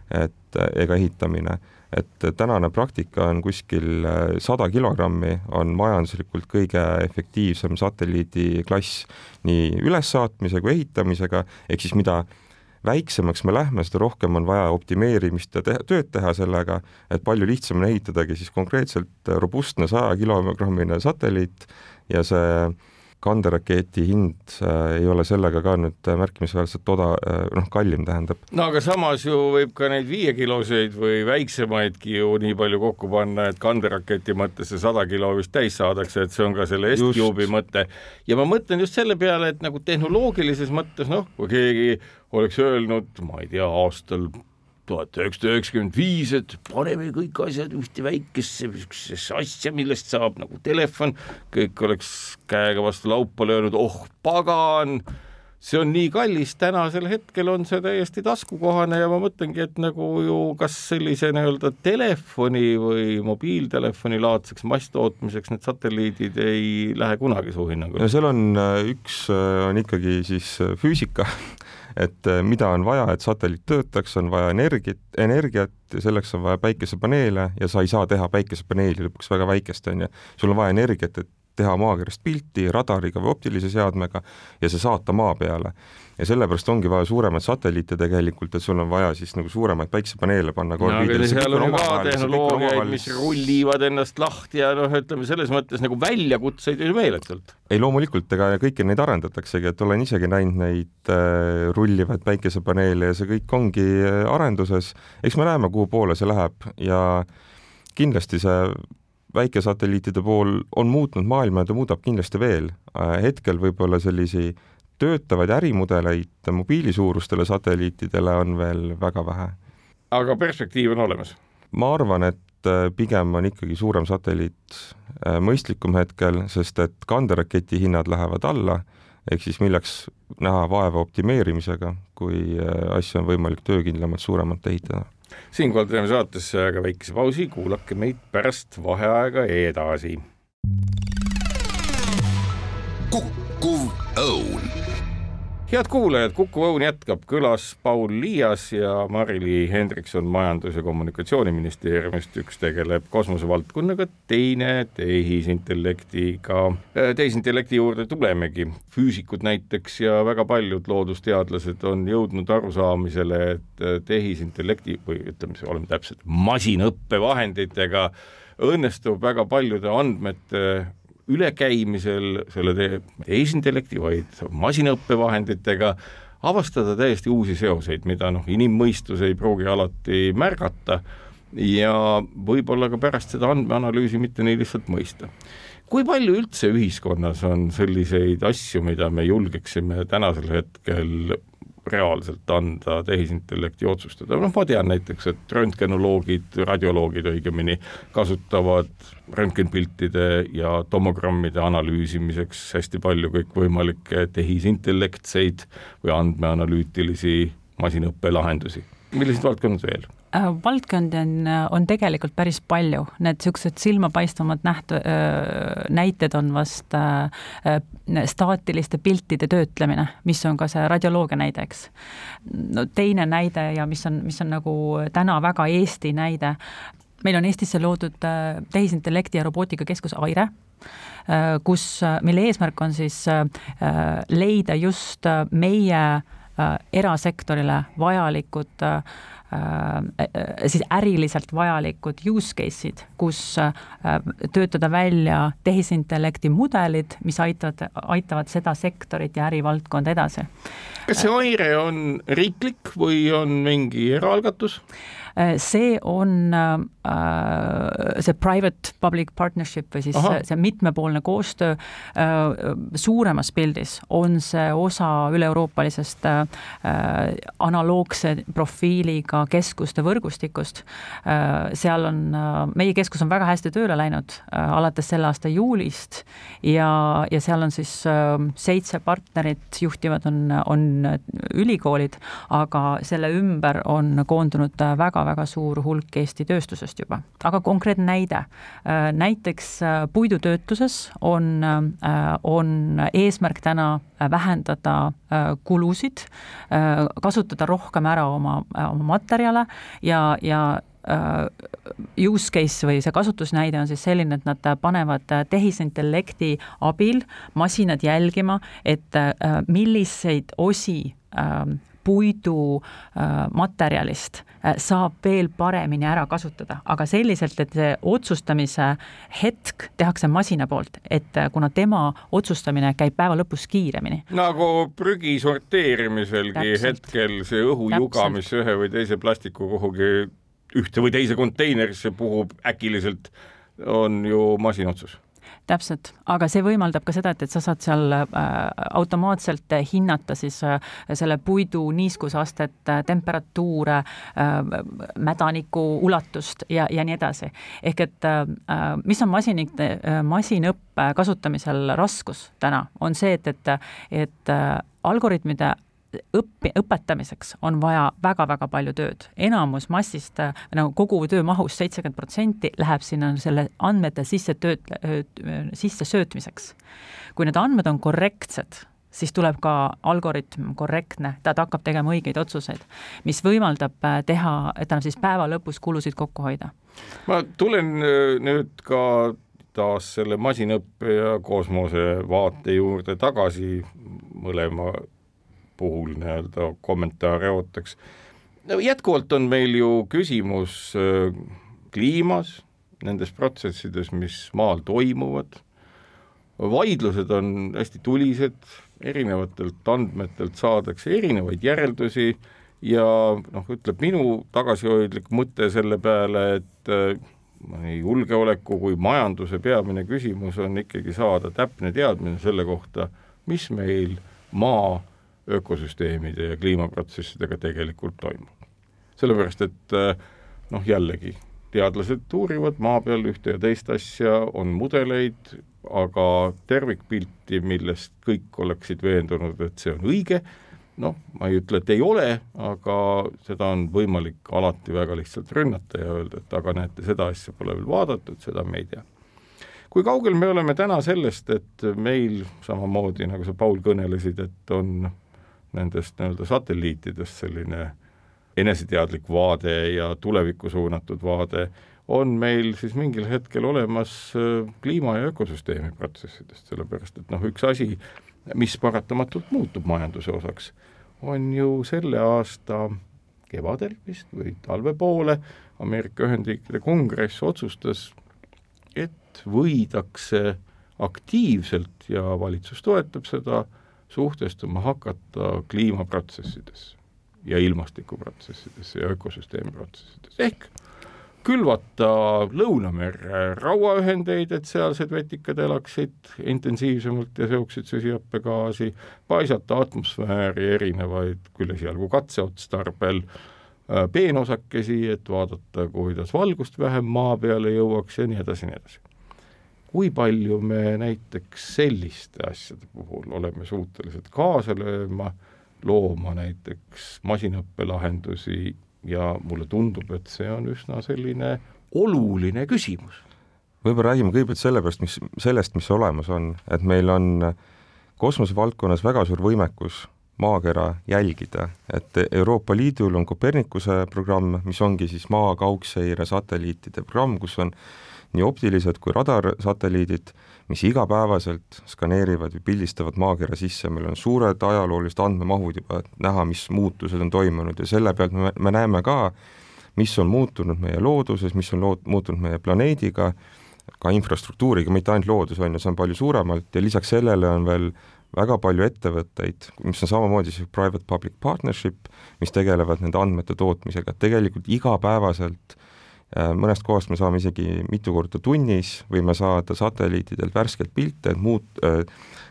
et äh, ega ehitamine, et tänane praktika on kuskil äh, sada kilogrammi, on majanduslikult kõige efektiivsem satelliidiklass nii ülessaatmise kui ehitamisega, ehk siis mida väiksemaks me lähme, seda rohkem on vaja optimeerimist ja teha, tööd teha sellega, et palju lihtsam on ehitadagi siis konkreetselt robustne saja kilogrammine satelliit ja see kanderaketi hind äh, ei ole sellega ka nüüd märkimisväärselt oda- äh,, noh, kallim tähendab. no aga samas ju võib ka neid viiekiloseid või väiksemaidki ju nii palju kokku panna, et kanderaketi mõttes see sada kilo vist täis saadakse, et see on ka selle S-Cube'i mõte. ja ma mõtlen just selle peale, et nagu tehnoloogilises mõttes noh, kui keegi oleks öelnud, ma ei tea, aastal tuhat üheksasada üheksakümmend viis, et paneme kõik asjad ühte väikesse niisugusesse asja, millest saab nagu telefon, kõik oleks käega vastu laupa löönud, oh pagan, see on nii kallis, tänasel hetkel on see täiesti taskukohane ja ma mõtlengi, et nagu ju kas sellise nii-öelda telefoni või mobiiltelefoni laadseks masstootmiseks need satelliidid ei lähe kunagi su hinnangul? no seal on äh, üks, äh, on ikkagi siis äh, füüsika et äh, mida on vaja, et satelliit töötaks, on vaja energiat, energiat ja selleks on vaja päikesepaneele ja sa ei saa teha päikesepaneeli lõpuks väga väikest, on ju. sul on vaja energiat, et teha maakerast pilti radariga või optilise seadmega ja see saata maa peale ja sellepärast ongi vaja suuremaid satelliite tegelikult, et sul on vaja siis nagu suuremaid päiksepaneele panna no, seal on ju ka tehnoloogiaid, mis rullivad ennast lahti ja noh, ütleme selles mõttes nagu väljakutseid ju meeletult. ei loomulikult, ega kõiki neid arendataksegi, et olen isegi näinud neid äh, rullivaid päikesepaneele ja see kõik ongi äh, arenduses, eks me näeme, kuhu poole see läheb ja kindlasti see väikesatelliitide pool on muutnud maailma ja ta muudab kindlasti veel. Äh, hetkel võib-olla sellisi töötavaid ärimudeleid mobiilisuurustele satelliitidele on veel väga vähe. aga perspektiiv on olemas? ma arvan, et äh, pigem on ikkagi suurem satelliit äh, mõistlikum hetkel, sest et kanderaketi hinnad lähevad alla, ehk siis milleks näha vaeva optimeerimisega, kui äh, asju on võimalik töökindlamalt, suuremalt ehitada. siinkohal teeme saatesse aga väikese pausi, kuulake meid pärast vaheaega edasi. õun head kuulajad, Kuku Õun jätkab, külas Paul Liias ja Mari-Li Hendrikson Majandus- ja Kommunikatsiooniministeeriumist, üks tegeleb kosmosevaldkonnaga, teine tehisintellektiga. Äh, tehisintellekti juurde tulemegi, füüsikud näiteks ja väga paljud loodusteadlased on jõudnud arusaamisele, et äh, tehisintellekti või ütleme, oleme täpsed, masinõppevahenditega õnnestub väga paljude andmete ülekäimisel selle tehisintellekti, vaid masinaõppevahenditega avastada täiesti uusi seoseid, mida noh, inimmõistus ei pruugi alati märgata ja võib-olla ka pärast seda andmeanalüüsi mitte nii lihtsalt mõista. kui palju üldse ühiskonnas on selliseid asju, mida me julgeksime tänasel hetkel reaalselt anda tehisintellekti otsustada, noh ma tean näiteks, et röntgenoloogid, radioloogid õigemini, kasutavad röntgenpiltide ja tomogrammide analüüsimiseks hästi palju kõikvõimalikke tehisintellektseid või andmeanalüütilisi masinõppelahendusi. millised valdkonnad veel? Äh, valdkondi on, on tegelikult päris palju, need niisugused silmapaistvamad nähtu-, äh, näited on vast äh, staatiliste piltide töötlemine, mis on ka see radioloogia näide, eks. no teine näide ja mis on, mis on nagu täna väga Eesti näide, meil on Eestisse loodud tehisintellekti ja robootikakeskus AIRE, kus, mille eesmärk on siis leida just meie erasektorile vajalikud äh, Äh, siis äriliselt vajalikud use case'id, kus äh, töötada välja tehisintellekti mudelid, mis aitavad, aitavad seda sektorit ja ärivaldkonda edasi. kas see AIRE on riiklik või on mingi eraalgatus? Äh, see on äh, see private-public partnership või siis Aha. see mitmepoolne koostöö äh, suuremas pildis on see osa üle-euroopalisest analoogse profiiliga keskuste võrgustikust. seal on, meie keskus on väga hästi tööle läinud alates selle aasta juulist ja, ja seal on siis seitse partnerit, juhtivad on, on ülikoolid, aga selle ümber on koondunud väga väga-väga suur hulk Eesti tööstusest juba. aga konkreetne näide, äh, näiteks äh, puidutöötluses on, äh, on eesmärk täna vähendada kulusid, kasutada rohkem ära oma, oma materjale ja, ja use case või see kasutusnäide on siis selline, et nad panevad tehisintellekti abil masinad jälgima, et milliseid osi puidumaterjalist äh, saab veel paremini ära kasutada, aga selliselt, et see otsustamise hetk tehakse masina poolt, et äh, kuna tema otsustamine käib päeva lõpus kiiremini. nagu prügi sorteerimiselgi Täpselt. hetkel see õhujuga, mis ühe või teise plastiku kuhugi ühte või teise konteinerisse puhub äkiliselt, on ju masinaotsus täpselt, aga see võimaldab ka seda, et, et sa saad seal äh, automaatselt hinnata siis äh, selle puidu niiskusastet äh,, temperatuure äh,, mädaniku ulatust ja, ja nii edasi. ehk et äh, mis on masinik, äh, masinõppe kasutamisel raskus täna, on see, et, et, et äh, algoritmide õppi, õpetamiseks on vaja väga-väga palju tööd. enamus massist, nagu kogu töö mahust seitsekümmend protsenti läheb sinna selle andmete sisse tööt-, sisse söötmiseks. kui need andmed on korrektsed, siis tuleb ka algoritm korrektne, ta hakkab tegema õigeid otsuseid, mis võimaldab äh, teha, tähendab siis päeva lõpus kulusid kokku hoida. ma tulen äh, nüüd ka taas selle masinõppe ja kosmose vaate juurde tagasi mõlema puhul nii-öelda kommentaare ootaks. no jätkuvalt on meil ju küsimus äh, kliimas, nendes protsessides, mis maal toimuvad, vaidlused on hästi tulised, erinevatelt andmetelt saadakse erinevaid järeldusi ja noh, ütleb minu tagasihoidlik mõte selle peale, et äh, nii julgeoleku kui majanduse peamine küsimus on ikkagi saada täpne teadmine selle kohta, mis meil maa ökosüsteemide ja kliimaprotsessidega tegelikult toimub. sellepärast, et eh, noh, jällegi, teadlased uurivad maa peal ühte ja teist asja, on mudeleid, aga tervikpilti, millest kõik oleksid veendunud, et see on õige, noh, ma ei ütle, et ei ole, aga seda on võimalik alati väga lihtsalt rünnata ja öelda, et aga näete, seda asja pole veel vaadatud, seda me ei tea. kui kaugel me oleme täna sellest, et meil samamoodi, nagu sa, Paul, kõnelesid, et on nendest nii-öelda satelliitidest selline eneseteadlik vaade ja tulevikku suunatud vaade, on meil siis mingil hetkel olemas äh, kliima- ja ökosüsteemi protsessidest, sellepärast et noh, üks asi, mis paratamatult muutub majanduse osaks, on ju selle aasta kevadel vist või talve poole Ameerika Ühendriikide kongress otsustas, et võidakse aktiivselt ja valitsus toetab seda, suhtestuma hakata kliimaprotsessidesse ja ilmastikuprotsessidesse ja ökosüsteemi protsessidesse, ehk külvata Lõunamerre rauaühendeid, et sealsed vetikad elaksid intensiivsemalt ja seoksid süsihappegaasi, paisata atmosfääri erinevaid, küll esialgu katseotstarbel, äh, peenosakesi, et vaadata, kuidas valgust vähem maa peale jõuaks ja nii edasi nii edasi. Kui palju me näiteks selliste asjade puhul oleme suutelised kaasa lööma, looma näiteks masinõppelahendusi ja mulle tundub, et see on üsna selline oluline küsimus. võib-olla räägime kõigepealt sellepärast, mis, sellest, mis olemas on, et meil on kosmosevaldkonnas väga suur võimekus maakera jälgida, et Euroopa Liidul on Copernicuse programm, mis ongi siis maa kaugseire satelliitide programm, kus on nii optilised kui radarsatelliidid, mis igapäevaselt skaneerivad või pildistavad maakera sisse, meil on suured ajaloolised andmemahud juba, et näha, mis muutused on toimunud. Ja selle pealt me, me näeme ka, mis on muutunud meie looduses, mis on lood-, muutunud meie planeediga, ka infrastruktuuriga, mitte ainult loodus, on ju, see on palju suuremalt. Ja lisaks sellele on veel väga palju ettevõtteid, mis on samamoodi siis private-public partnership, mis tegelevad nende andmete tootmisega, et tegelikult igapäevaselt Äh, mõnest kohast me saame isegi mitu korda tunnis, võime saada satelliitidelt värskeid pilte, et muut-, äh,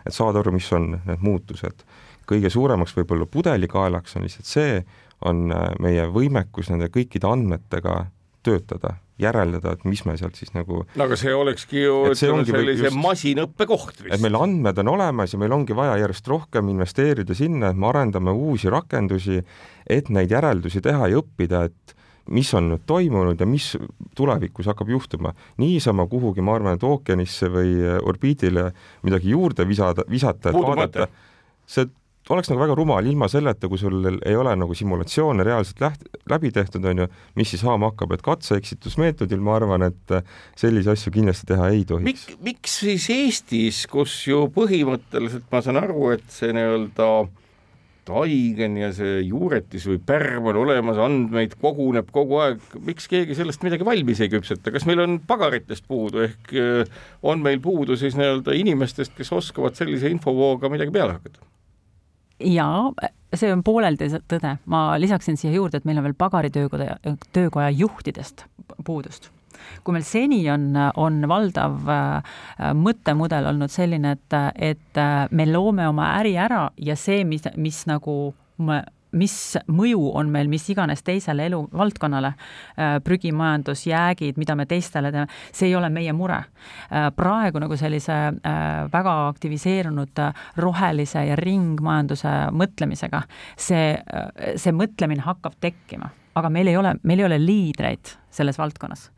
et saada aru, mis on need muutused. kõige suuremaks võib-olla pudelikaelaks on lihtsalt see, on äh, meie võimekus nende kõikide andmetega töötada, järeldada, et mis me sealt siis nagu no aga see olekski ju ütleme sellise just, masinõppe koht vist. et meil andmed on olemas ja meil ongi vaja järjest rohkem investeerida sinna, et me arendame uusi rakendusi, et neid järeldusi teha ja õppida, et mis on nüüd toimunud ja mis tulevikus hakkab juhtuma. niisama kuhugi, ma arvan, et ookeanisse või äh, orbiidile midagi juurde visada, visata, et vaadata, see oleks nagu väga rumal ilma selleta, kui sul ei ole nagu simulatsioone reaalselt läht-, läbi tehtud, on ju, mis siis saama hakkab, et katse-eksitusmeetodil ma arvan, et äh, selliseid asju kindlasti teha ei tohiks. miks siis Eestis, kus ju põhimõtteliselt ma saan aru, et see nii-öelda taigen ja see juuretis või pärm on olemas, andmeid koguneb kogu aeg, miks keegi sellest midagi valmis ei küpseta, kas meil on pagaritest puudu, ehk äh, on meil puudu siis nii-öelda inimestest, kes oskavad sellise infovooga midagi peale hakata? jaa, see on pooleldi tõde, ma lisaksin siia juurde, et meil on veel pagaritöökoja, töökoja juhtidest puudust kui meil seni on, on valdav äh, mõttemudel olnud selline, et, et äh, me loome oma äri ära ja see, mis, mis nagu mis mõju on meil mis iganes teisele eluvaldkonnale, äh, prügimajandus, jäägid, mida me teistele teeme, see ei ole meie mure. praegu nagu sellise väga aktiviseerunud rohelise ja ringmajanduse mõtlemisega, see, see mõtlemine hakkab tekkima aga meil ei ole, meil ei ole liidreid selles valdkonnas.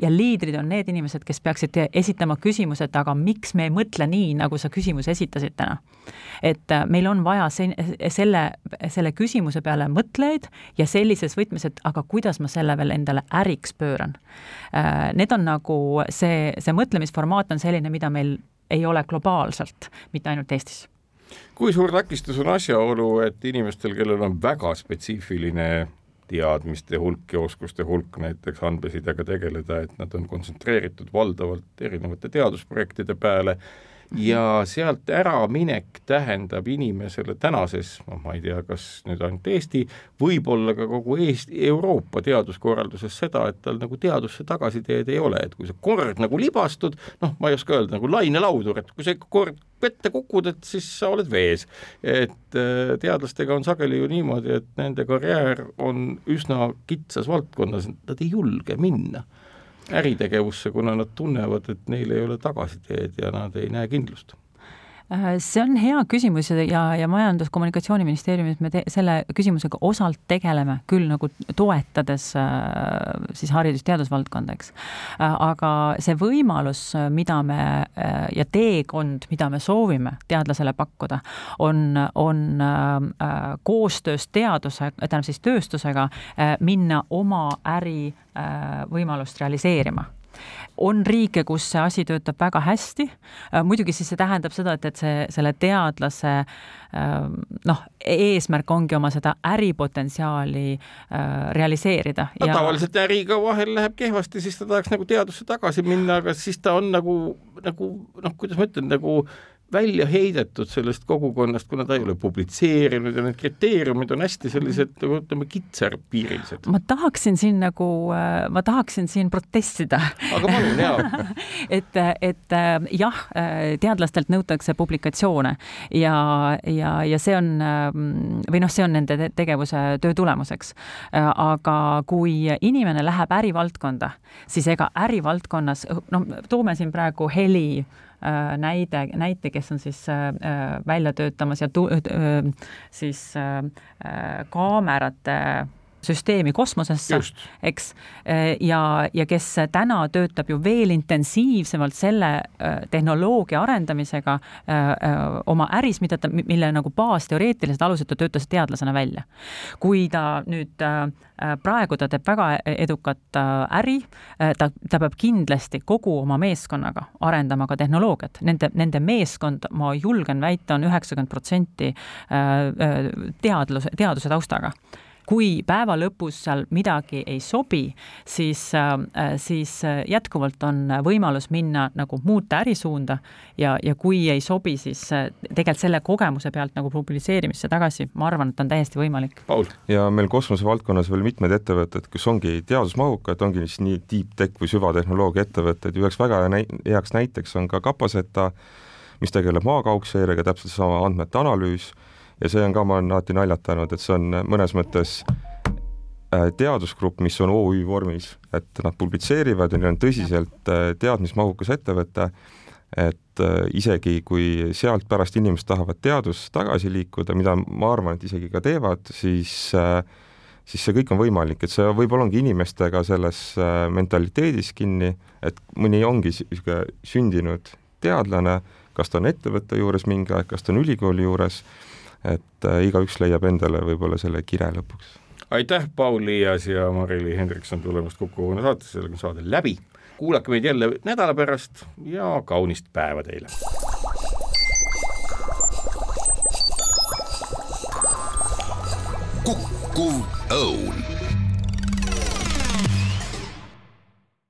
ja liidrid on need inimesed, kes peaksid esitama küsimused, aga miks me ei mõtle nii, nagu sa küsimuse esitasid täna. et äh, meil on vaja se-, selle, selle küsimuse peale mõtlejaid ja sellises võtmes, et aga kuidas ma selle veel endale äriks pööran. Äh, need on nagu see, see mõtlemisformaat on selline, mida meil ei ole globaalselt, mitte ainult Eestis kui suur takistus on asjaolu, et inimestel, kellel on väga spetsiifiline teadmiste hulk ja oskuste hulk näiteks andmesidega tegeleda, et nad on kontsentreeritud valdavalt erinevate teadusprojektide peale ja sealt äraminek tähendab inimesele tänases, noh, ma ei tea, kas nüüd ainult Eesti, võib-olla ka kogu Eesti, Euroopa teaduskorralduses seda, et tal nagu teadusse tagasiteed ei ole, et kui sa kord nagu libastud, noh, ma ei oska öelda, nagu lainelaudur, et kui sa kord vette kukud, et siis sa oled vees. et äh, teadlastega on sageli ju niimoodi, et nende karjäär on üsna kitsas valdkonnas, nad ei julge minna äritegevusse, kuna nad tunnevad, et neil ei ole tagasiteed ja nad ei näe kindlust see on hea küsimus ja, ja Majandus-Kommunikatsiooniministeeriumis me te, selle küsimusega osalt tegeleme, küll nagu toetades äh, siis haridus-teadusvaldkonda, eks. Äh, aga see võimalus, mida me ja teekond, mida me soovime teadlasele pakkuda, on, on koostöös teaduse, tähendab siis tööstusega minna oma äri võimalust realiseerima on riike, kus see asi töötab väga hästi, äh, muidugi siis see tähendab seda, et, et see, selle teadlase ähm, noh, eesmärk ongi oma seda äripotentsiaali äh, realiseerida. no ja... tavaliselt äriga vahel läheb kehvasti, siis ta tahaks nagu teadusse tagasi minna, aga siis ta on nagu, nagu noh, kuidas ma ütlen, nagu välja heidetud sellest kogukonnast, kuna ta ei ole publitseerinud ja need kriteeriumid on hästi sellised nagu ütleme, kitsarpiirilised. ma tahaksin siin nagu, äh, ma tahaksin siin protestida. aga palun, jaa et, et äh, jah, äh, teadlastelt nõutakse publikatsioone ja, ja, ja see on või noh, see on nende tegevuse töö tulemuseks. aga kui inimene läheb ärivaldkonda, siis ega ärivaldkonnas, noh, toome siin praegu heli näide, näite, kes on siis äh, äh, välja töötamas ja tu-, siis kaamerate süsteemi kosmosesse, eks, ja, ja kes täna töötab ju veel intensiivsemalt selle äh, tehnoloogia arendamisega äh, oma äris, mida ta, mille nagu baasteoreetilised alused ta töötas teadlasena välja. kui ta nüüd praegu ta teeb väga edukat äri, ta, ta peab kindlasti kogu oma meeskonnaga arendama ka tehnoloogiat, nende, nende meeskond, ma julgen väita on, on üheksakümmend protsenti teadluse, teaduse taustaga kui päeva lõpus seal midagi ei sobi, siis, äh, siis äh, jätkuvalt on võimalus minna nagu muuta ärisuunda ja, ja kui ei sobi, siis äh, tegelikult selle kogemuse pealt nagu publitseerimisse tagasi, ma arvan, et on täiesti võimalik. Paul? ja meil kosmosevaldkonnas veel mitmed ettevõtted, kes ongi teadusmahukad, ongi siis nii deep tech või süvatehnoloogia ettevõtted, üheks väga heaks näiteks on ka Kapaseta, mis tegeleb maakaugseirega, täpselt sama andmete analüüs ja see on ka, ma olen alati naljatanud, et see on mõnes mõttes äh, teadusgrupp, mis on OÜ vormis, et nad publitseerivad ja neil on tõsiselt äh, teadmismahukas ettevõte, et äh, isegi kui sealt pärast inimesed tahavad teadust tagasi liikuda, mida ma arvan, et isegi ka teevad, siis siis see kõik on võimalik, et see võib-olla ongi inimestega selles mentaliteedis kinni, et mõni ongi niisugune sündinud teadlane, kas ta on ettevõtte juures mingi aeg, kas ta on ülikooli juures et äh, igaüks leiab endale võib-olla selle kire lõpuks. aitäh, Paul Liias ja Mari-Li Hendrikson tulemast Kuku Õuna saatesse, sellega on saade läbi. kuulake meid jälle nädala pärast ja kaunist päeva teile! kukkuv õun